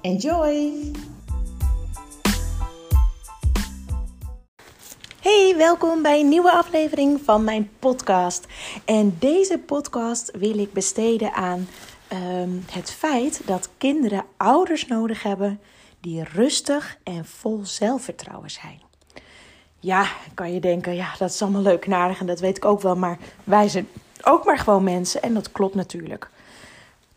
Enjoy! Hey, welkom bij een nieuwe aflevering van mijn podcast. En deze podcast wil ik besteden aan ehm, het feit dat kinderen ouders nodig hebben die rustig en vol zelfvertrouwen zijn. Ja, kan je denken, ja, dat is allemaal leuk en aardig en dat weet ik ook wel, maar wij zijn ook maar gewoon mensen en dat klopt natuurlijk.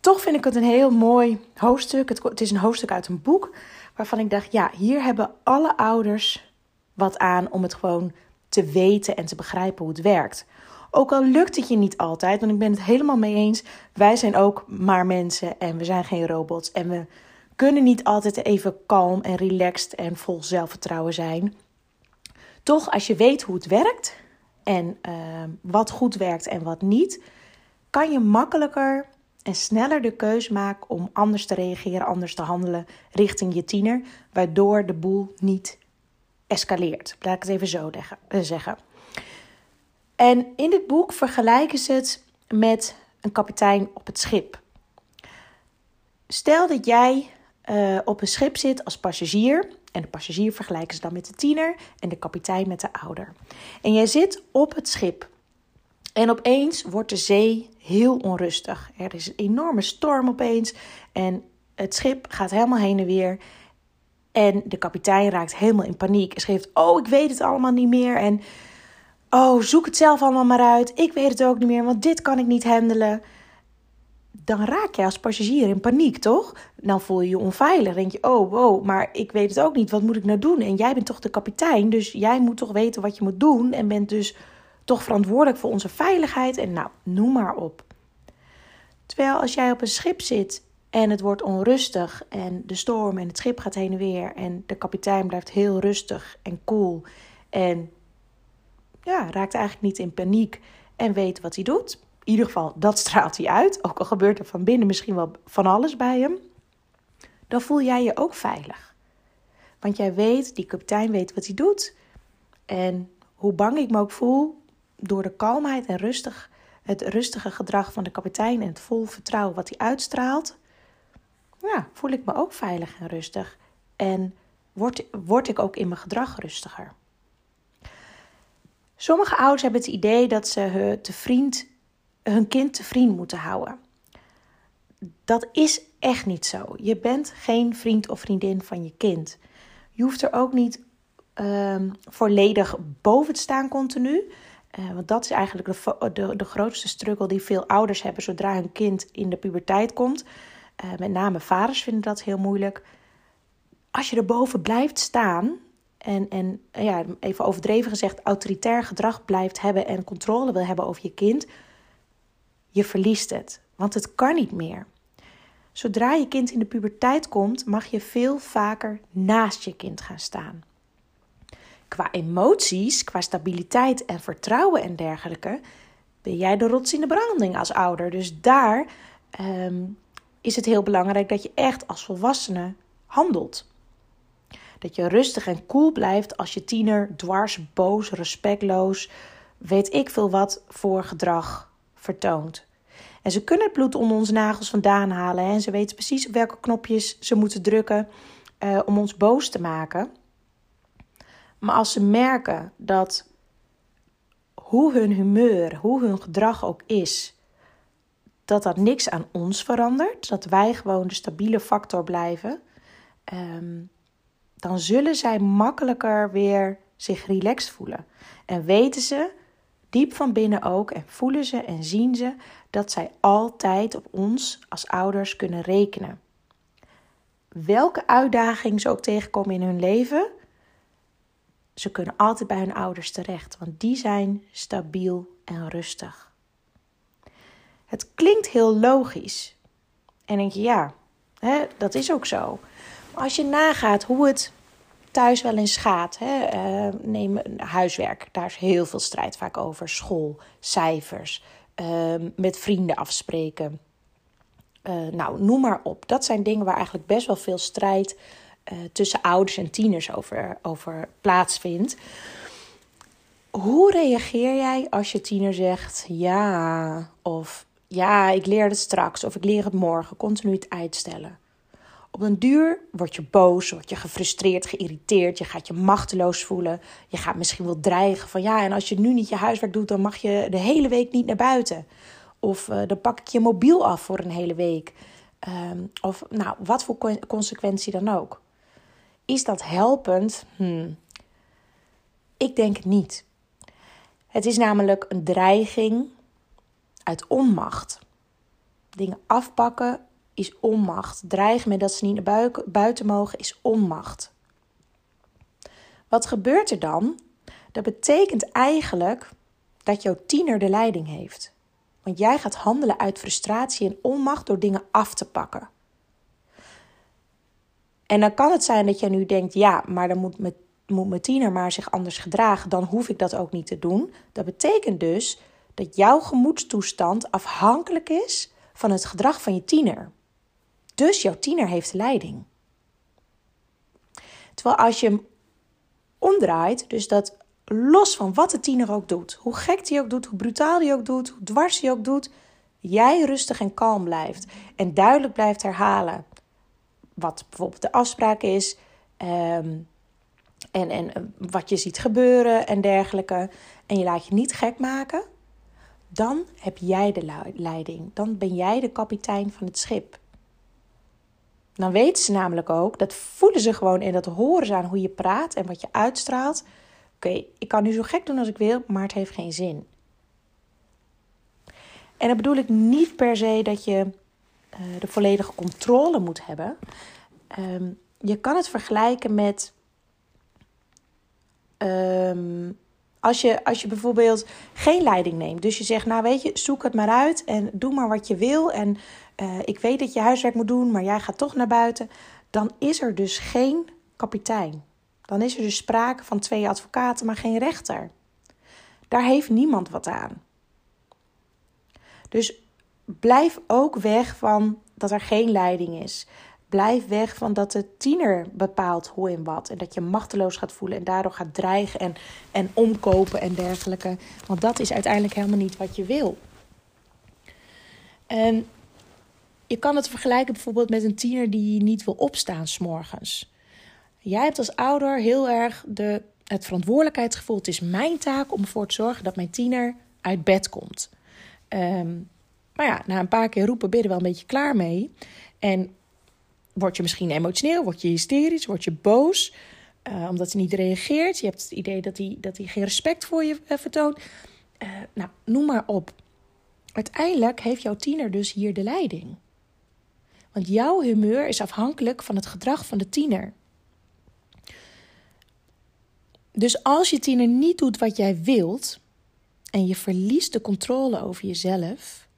Toch vind ik het een heel mooi hoofdstuk. Het, het is een hoofdstuk uit een boek waarvan ik dacht, ja, hier hebben alle ouders wat aan om het gewoon te weten en te begrijpen hoe het werkt. Ook al lukt het je niet altijd, want ik ben het helemaal mee eens. Wij zijn ook maar mensen en we zijn geen robots. En we kunnen niet altijd even kalm en relaxed en vol zelfvertrouwen zijn. Toch, als je weet hoe het werkt en uh, wat goed werkt en wat niet, kan je makkelijker sneller de keus maken om anders te reageren, anders te handelen richting je tiener, waardoor de boel niet escaleert. Laat ik het even zo eh, zeggen. En in dit boek vergelijken ze het met een kapitein op het schip. Stel dat jij uh, op een schip zit als passagier. En de passagier vergelijken ze dan met de tiener en de kapitein met de ouder. En jij zit op het schip. En opeens wordt de zee heel onrustig. Er is een enorme storm opeens en het schip gaat helemaal heen en weer. En de kapitein raakt helemaal in paniek en schreef: Oh, ik weet het allemaal niet meer. En oh, zoek het zelf allemaal maar uit. Ik weet het ook niet meer, want dit kan ik niet handelen. Dan raak je als passagier in paniek, toch? Dan voel je je onveilig. denk je: Oh, wow, maar ik weet het ook niet. Wat moet ik nou doen? En jij bent toch de kapitein, dus jij moet toch weten wat je moet doen. En bent dus toch verantwoordelijk voor onze veiligheid. En nou, noem maar op. Terwijl als jij op een schip zit en het wordt onrustig en de storm en het schip gaat heen en weer en de kapitein blijft heel rustig en cool en ja, raakt eigenlijk niet in paniek en weet wat hij doet. In ieder geval, dat straalt hij uit, ook al gebeurt er van binnen misschien wel van alles bij hem. Dan voel jij je ook veilig. Want jij weet, die kapitein weet wat hij doet. En hoe bang ik me ook voel, door de kalmheid en rustig, het rustige gedrag van de kapitein en het vol vertrouwen wat hij uitstraalt, ja, voel ik me ook veilig en rustig. En word, word ik ook in mijn gedrag rustiger. Sommige ouders hebben het idee dat ze hun, te vriend, hun kind te vriend moeten houden. Dat is echt niet zo. Je bent geen vriend of vriendin van je kind. Je hoeft er ook niet um, volledig boven te staan continu. Uh, want dat is eigenlijk de, de, de grootste struggle die veel ouders hebben zodra hun kind in de puberteit komt. Uh, met name vaders vinden dat heel moeilijk. Als je erboven blijft staan en, en ja, even overdreven gezegd, autoritair gedrag blijft hebben en controle wil hebben over je kind, je verliest het. Want het kan niet meer. Zodra je kind in de puberteit komt, mag je veel vaker naast je kind gaan staan. Qua emoties, qua stabiliteit en vertrouwen en dergelijke, ben jij de rots in de branding als ouder. Dus daar um, is het heel belangrijk dat je echt als volwassene handelt. Dat je rustig en koel blijft als je tiener dwars, boos, respectloos, weet ik veel wat voor gedrag vertoont. En ze kunnen het bloed onder onze nagels vandaan halen en ze weten precies op welke knopjes ze moeten drukken uh, om ons boos te maken. Maar als ze merken dat hoe hun humeur, hoe hun gedrag ook is, dat dat niks aan ons verandert, dat wij gewoon de stabiele factor blijven, um, dan zullen zij makkelijker weer zich relaxed voelen. En weten ze diep van binnen ook en voelen ze en zien ze dat zij altijd op ons als ouders kunnen rekenen. Welke uitdaging ze ook tegenkomen in hun leven, Ze kunnen altijd bij hun ouders terecht, want die zijn stabiel en rustig. Het klinkt heel logisch. En denk je, ja, hè, dat is ook zo. Als je nagaat hoe het thuis wel eens gaat, hè, uh, neem huiswerk, daar is heel veel strijd vaak over. School, cijfers, uh, met vrienden afspreken. Uh, nou, noem maar op. Dat zijn dingen waar eigenlijk best wel veel strijd uh, tussen ouders en tieners over, over plaatsvindt. Hoe reageer jij als je tiener zegt ja of ja, ik leer het straks of ik leer het morgen, continu het uitstellen? Op een duur word je boos, word je gefrustreerd, geïrriteerd, je gaat je machteloos voelen. Je gaat misschien wel dreigen van ja, en als je nu niet je huiswerk doet, dan mag je de hele week niet naar buiten. Of uh, dan pak ik je mobiel af voor een hele week. Um, of nou, wat voor consequentie dan ook. Is dat helpend? Hmm. Ik denk niet. Het is namelijk een dreiging uit onmacht. Dingen afpakken is onmacht. Dreigen met dat ze niet naar buiten mogen is onmacht. Wat gebeurt er dan? Dat betekent eigenlijk dat jouw tiener de leiding heeft. Want jij gaat handelen uit frustratie en onmacht door dingen af te pakken. En dan kan het zijn dat je nu denkt: ja, maar dan moet mijn, mijn tiener maar zich anders gedragen. Dan hoef ik dat ook niet te doen. Dat betekent dus dat jouw gemoedstoestand afhankelijk is van het gedrag van je tiener. Dus jouw tiener heeft leiding. Terwijl als je hem omdraait, dus dat los van wat de tiener ook doet, hoe gek die ook doet, hoe brutaal die ook doet, hoe dwars die ook doet, jij rustig en kalm blijft en duidelijk blijft herhalen wat bijvoorbeeld de afspraak is um, en, en wat je ziet gebeuren en dergelijke, en je laat je niet gek maken, dan heb jij de leiding. Dan ben jij de kapitein van het schip. Dan weten ze namelijk ook, dat voelen ze gewoon en dat horen ze aan hoe je praat en wat je uitstraalt. Oké, ik kan nu zo gek doen als ik wil, maar het heeft geen zin. En dan bedoel ik niet per se dat je de volledige controle moet hebben. Um, je kan het vergelijken met. Um, als je, als je bijvoorbeeld geen leiding neemt. Dus je zegt, nou weet je, zoek het maar uit en doe maar wat je wil. En uh, ik weet dat je huiswerk moet doen, maar jij gaat toch naar buiten. Dan is er dus geen kapitein. Dan is er dus sprake van twee advocaten, maar geen rechter. Daar heeft niemand wat aan. Dus blijf ook weg van dat er geen leiding is. Blijf weg van dat de tiener bepaalt hoe en wat. En dat je machteloos gaat voelen en daardoor gaat dreigen en, en omkopen en dergelijke. Want dat is uiteindelijk helemaal niet wat je wil. En je kan het vergelijken bijvoorbeeld met een tiener die niet wil opstaan s'morgens. Jij hebt als ouder heel erg de, het verantwoordelijkheidsgevoel. Het is mijn taak om ervoor te zorgen dat mijn tiener uit bed komt. Um, maar ja, na een paar keer roepen ben je er wel een beetje klaar mee. En word je misschien emotioneel, word je hysterisch, word je boos. Uh, omdat hij niet reageert. Je hebt het idee dat hij, dat hij geen respect voor je uh, vertoont. Uh, nou, noem maar op. Uiteindelijk heeft jouw tiener dus hier de leiding. Want jouw humeur is afhankelijk van het gedrag van de tiener. Dus als je tiener niet doet wat jij wilt en je verliest de controle over jezelf,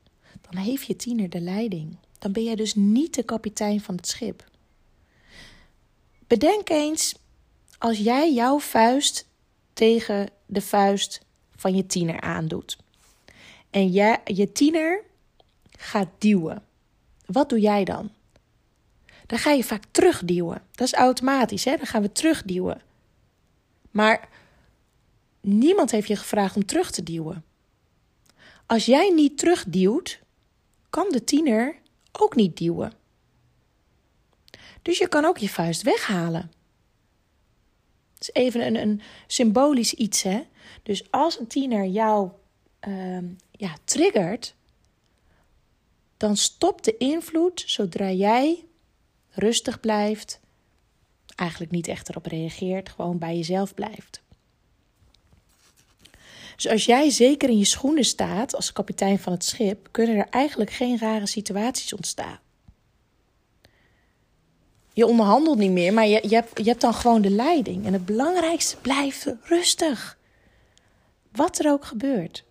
dan heeft je tiener de leiding. Dan ben jij dus niet de kapitein van het schip. Bedenk eens als jij jouw vuist tegen de vuist van je tiener aandoet. En jij, je tiener gaat duwen. Wat doe jij dan? Dan ga je vaak terugduwen. Dat is automatisch, hè? Dan gaan we terugduwen. Maar niemand heeft je gevraagd om terug te duwen. Als jij niet terugduwt, kan de tiener ook niet duwen. Dus je kan ook je vuist weghalen. Het is even een, een symbolisch iets, hè? Dus als een tiener jou uh, ja, triggert, dan stopt de invloed zodra jij rustig blijft, eigenlijk niet echt erop reageert, gewoon bij jezelf blijft. Dus als jij zeker in je schoenen staat als kapitein van het schip, kunnen er eigenlijk geen rare situaties ontstaan. je onderhandelt niet meer, maar je, je, hebt, je hebt dan gewoon de leiding. En het belangrijkste blijft rustig. Wat er ook gebeurt.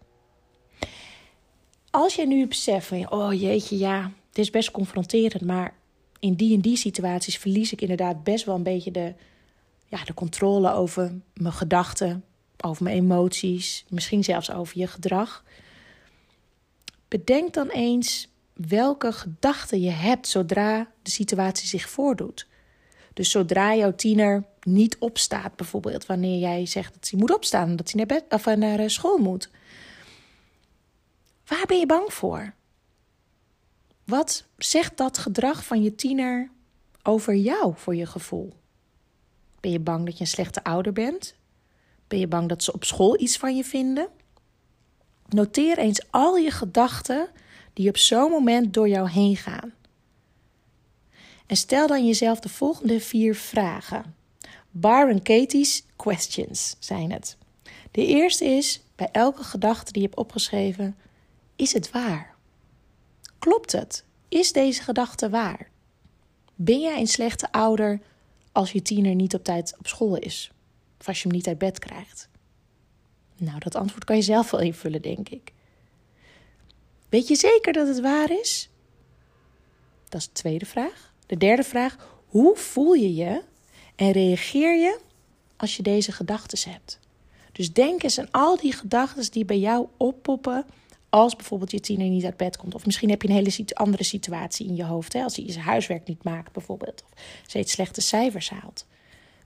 Als je nu beseft van, oh jeetje, ja, het is best confronterend, maar in die en die situaties verlies ik inderdaad best wel een beetje de, ja, de controle over mijn gedachten, over mijn emoties, misschien zelfs over je gedrag. Bedenk dan eens welke gedachten je hebt zodra de situatie zich voordoet. Dus zodra jouw tiener niet opstaat, bijvoorbeeld wanneer jij zegt dat hij moet opstaan, dat hij naar, bed, of naar eh, school moet. Waar ben je bang voor? Wat zegt dat gedrag van je tiener over jou voor je gevoel? Ben je bang dat je een slechte ouder bent? Ben je bang dat ze op school iets van je vinden? Noteer eens al je gedachten die op zo'n moment door jou heen gaan. En stel dan jezelf de volgende vier vragen. Byron Katie's questions zijn het. De eerste is: bij elke gedachte die je hebt opgeschreven, is het waar? Klopt het? Is deze gedachte waar? Ben jij een slechte ouder als je tiener niet op tijd op school is? Of als je hem niet uit bed krijgt? Nou, dat antwoord kan je zelf wel invullen, denk ik. Weet je zeker dat het waar is? Dat is de tweede vraag. De derde vraag: hoe voel je je en reageer je als je deze gedachten hebt? Dus denk eens aan al die gedachten die bij jou oppoppen als bijvoorbeeld je tiener niet uit bed komt. Of misschien heb je een hele andere situatie in je hoofd. Hè? Als hij zijn huiswerk niet maakt bijvoorbeeld. Of steeds slechte cijfers haalt.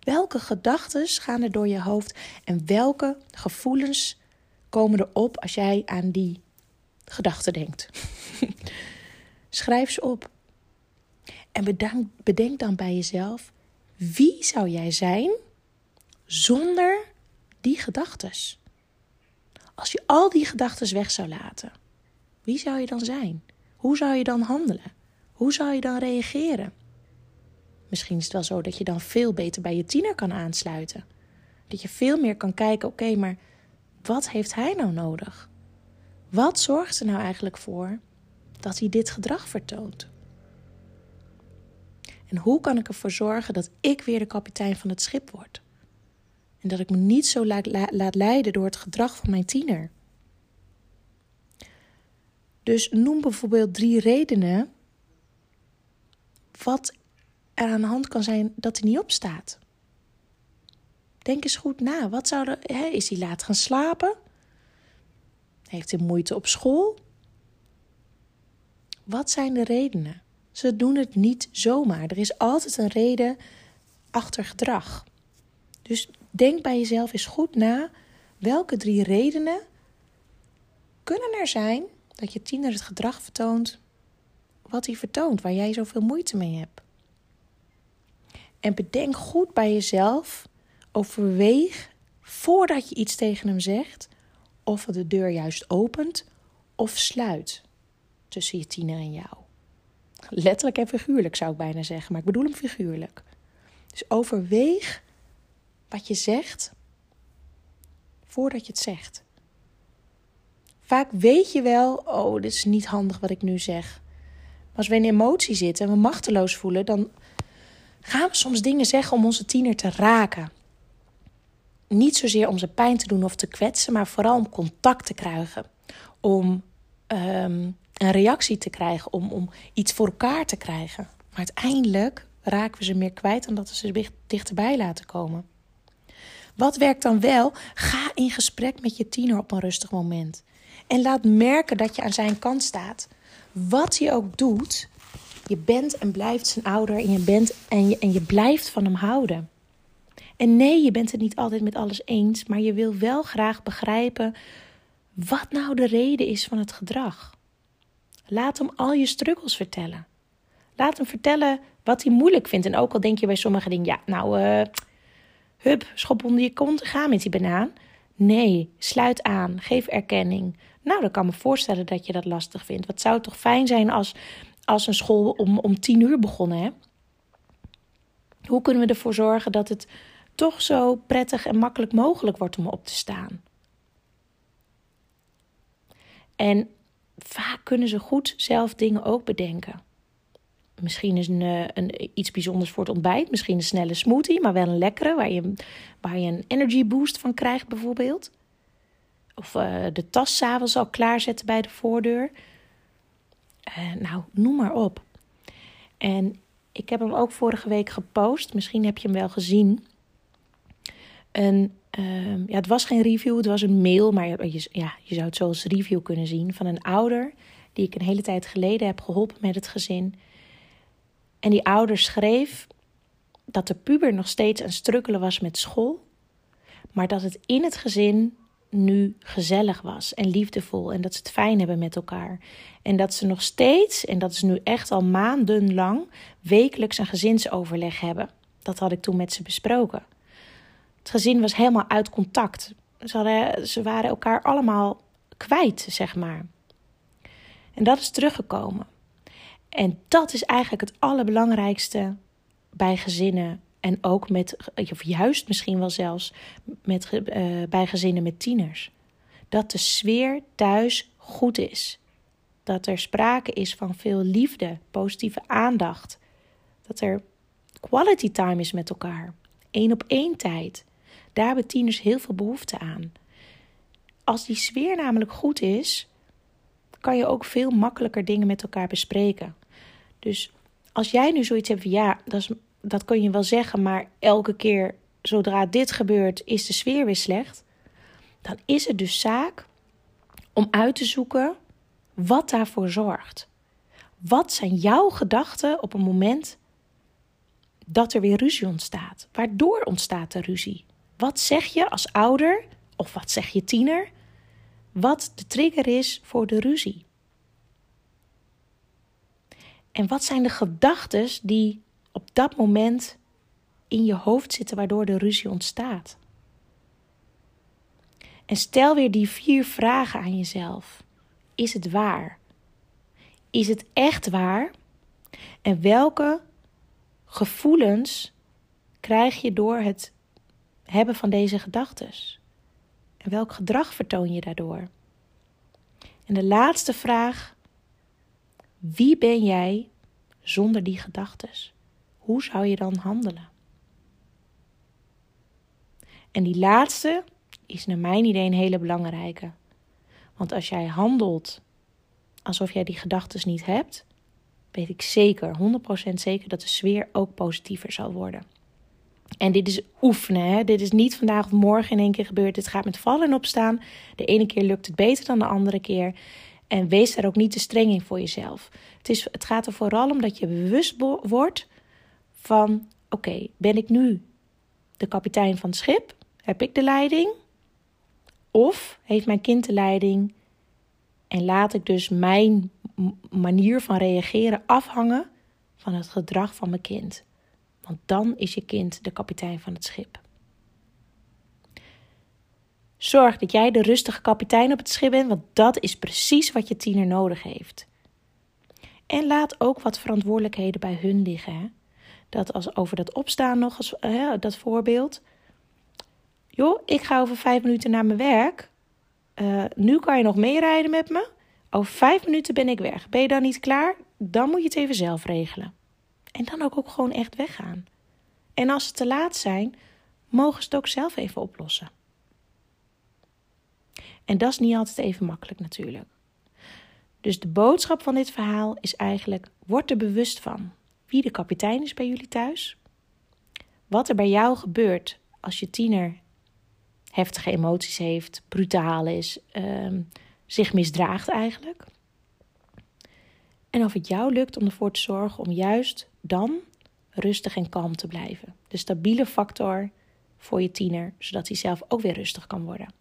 Welke gedachten gaan er door je hoofd en welke gevoelens komen er op als jij aan die gedachten denkt? Schrijf ze op. En bedank, bedenk dan bij jezelf: wie zou jij zijn zonder die gedachten? Als je al die gedachten weg zou laten, wie zou je dan zijn? Hoe zou je dan handelen? Hoe zou je dan reageren? Misschien is het wel zo dat je dan veel beter bij je tiener kan aansluiten. Dat je veel meer kan kijken: oké, maar wat heeft hij nou nodig? Wat zorgt er nou eigenlijk voor dat hij dit gedrag vertoont? En hoe kan ik ervoor zorgen dat ik weer de kapitein van het schip word? En dat ik me niet zo laat, laat leiden door het gedrag van mijn tiener. Dus noem bijvoorbeeld drie redenen wat er aan de hand kan zijn dat hij niet opstaat. Denk eens goed na. Wat zou er, hè, is hij laat gaan slapen? Heeft hij moeite op school? Wat zijn de redenen? Ze doen het niet zomaar. Er is altijd een reden achter gedrag. Dus denk bij jezelf eens goed na welke drie redenen kunnen er zijn dat je tiener het gedrag vertoont wat hij vertoont, waar jij zoveel moeite mee hebt. En bedenk goed bij jezelf, overweeg voordat je iets tegen hem zegt, of het de deur juist opent of sluit tussen je tiener en jou. Letterlijk en figuurlijk zou ik bijna zeggen, maar ik bedoel hem figuurlijk. Dus overweeg wat je zegt voordat je het zegt. Vaak weet je wel, oh, dit is niet handig wat ik nu zeg. Maar als we in emotie zitten en we machteloos voelen, dan gaan we soms dingen zeggen om onze tiener te raken. Niet zozeer om ze pijn te doen of te kwetsen, maar vooral om contact te krijgen. Om ehm, een reactie te krijgen, om, om iets voor elkaar te krijgen. Maar uiteindelijk raken we ze meer kwijt dan dat we ze dichterbij laten komen. Wat werkt dan wel? Ga in gesprek met je tiener op een rustig moment. En laat merken dat je aan zijn kant staat. Wat hij ook doet, je bent en blijft zijn ouder en je, bent en je, en je blijft van hem houden. En nee, je bent het niet altijd met alles eens, maar je wil wel graag begrijpen wat nou de reden is van het gedrag. Laat hem al je struggles vertellen. Laat hem vertellen wat hij moeilijk vindt. En ook al denk je bij sommige dingen, ja, nou, uh, hup, schop onder je kont, ga met die banaan. Nee, sluit aan, geef erkenning. Nou, dan kan me voorstellen dat je dat lastig vindt. Wat zou toch fijn zijn als, als een school om, om tien uur begonnen, hè? Hoe kunnen we ervoor zorgen dat het toch zo prettig en makkelijk mogelijk wordt om op te staan? En vaak kunnen ze goed zelf dingen ook bedenken. misschien is een, eh, een, iets bijzonders voor het ontbijt. Misschien een snelle smoothie, maar wel een lekkere. Waar je, waar je een energy boost van krijgt bijvoorbeeld. Of uh, de tas s'avonds al klaarzetten bij de voordeur. Uh, nou, noem maar op. En ik heb hem ook vorige week gepost. Misschien heb je hem wel gezien. Uh, ja, het was geen review, het was een mail. Maar je, ja, je zou het zo als review kunnen zien. Van een ouder die ik een hele tijd geleden heb geholpen met het gezin. En die ouder schreef dat de puber nog steeds aan strukkelen was met school. Maar dat het in het gezin nu gezellig was en liefdevol en dat ze het fijn hebben met elkaar. En dat ze nog steeds, en dat is nu echt al maandenlang, wekelijks een gezinsoverleg hebben. Dat had ik toen met ze besproken. Het gezin was helemaal uit contact. Ze, hadden, ze waren elkaar allemaal kwijt, zeg maar. En dat is teruggekomen. En dat is eigenlijk het allerbelangrijkste bij gezinnen en ook met, of juist misschien wel zelfs met, uh, bij gezinnen met tieners. Dat de sfeer thuis goed is. Dat er sprake is van veel liefde, positieve aandacht. Dat er quality time is met elkaar. Eén op één tijd. Daar hebben tieners heel veel behoefte aan. Als die sfeer namelijk goed is, kan je ook veel makkelijker dingen met elkaar bespreken. Dus als jij nu zoiets hebt van ja, dat is dat kun je wel zeggen, maar elke keer zodra dit gebeurt, is de sfeer weer slecht. Dan is het dus zaak om uit te zoeken wat daarvoor zorgt. Wat zijn jouw gedachten op een moment dat er weer ruzie ontstaat? Waardoor ontstaat er ruzie? Wat zeg je als ouder of wat zeg je tiener? Wat de trigger is voor de ruzie? En wat zijn de gedachten die op dat moment in je hoofd zitten waardoor de ruzie ontstaat. En stel weer die vier vragen aan jezelf. Is het waar? Is het echt waar? En welke gevoelens krijg je door het hebben van deze gedachten? En welk gedrag vertoon je daardoor? En de laatste vraag: wie ben jij zonder die gedachten? Hoe zou je dan handelen? En die laatste is naar mijn idee een hele belangrijke. Want als jij handelt alsof jij die gedachten niet hebt, weet ik zeker, 100% zeker, dat de sfeer ook positiever zal worden. En dit is oefenen. Hè? Dit is niet vandaag of morgen in één keer gebeurd. Dit gaat met vallen en opstaan. De ene keer lukt het beter dan de andere keer. En wees daar ook niet te streng in voor jezelf. Het, is, het gaat er vooral om dat je bewust wordt van oké, ben ik nu de kapitein van het schip? Heb ik de leiding? Of heeft mijn kind de leiding en laat ik dus mijn manier van reageren afhangen van het gedrag van mijn kind? Want dan is je kind de kapitein van het schip. Zorg dat jij de rustige kapitein op het schip bent, want dat is precies wat je tiener nodig heeft. En laat ook wat verantwoordelijkheden bij hun liggen dat als over dat opstaan nog als dat voorbeeld. Joh, ik ga over vijf minuten naar mijn werk. Uh, nu kan je nog meerijden met me. Over vijf minuten ben ik weg. Ben je dan niet klaar? Dan moet je het even zelf regelen. En dan ook, ook gewoon echt weggaan. En als ze te laat zijn, mogen ze het ook zelf even oplossen. En dat is niet altijd even makkelijk natuurlijk. Dus de boodschap van dit verhaal is eigenlijk: word er bewust van wie de kapitein is bij jullie thuis. Wat er bij jou gebeurt als je tiener heftige emoties heeft, brutaal is, uh, zich misdraagt eigenlijk. En of het jou lukt om ervoor te zorgen om juist dan rustig en kalm te blijven. De stabiele factor voor je tiener, zodat hij zelf ook weer rustig kan worden.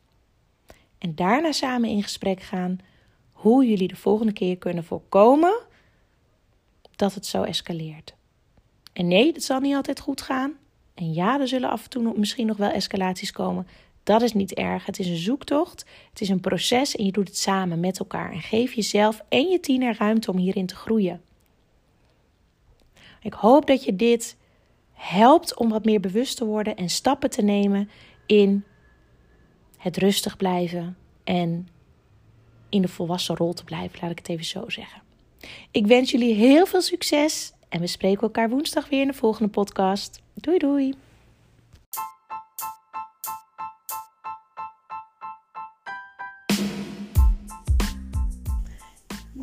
En daarna samen in gesprek gaan hoe jullie de volgende keer kunnen voorkomen dat het zo escaleert. En nee, dat zal niet altijd goed gaan. En ja, er zullen af en toe misschien nog wel escalaties komen. Dat is niet erg. Het is een zoektocht. Het is een proces en je doet het samen met elkaar. En geef jezelf en je tiener ruimte om hierin te groeien. Ik hoop dat je dit helpt om wat meer bewust te worden en stappen te nemen in het rustig blijven en in de volwassen rol te blijven, laat ik het even zo zeggen. Ik wens jullie heel veel succes En we spreken elkaar woensdag weer in de volgende podcast. Doei doei!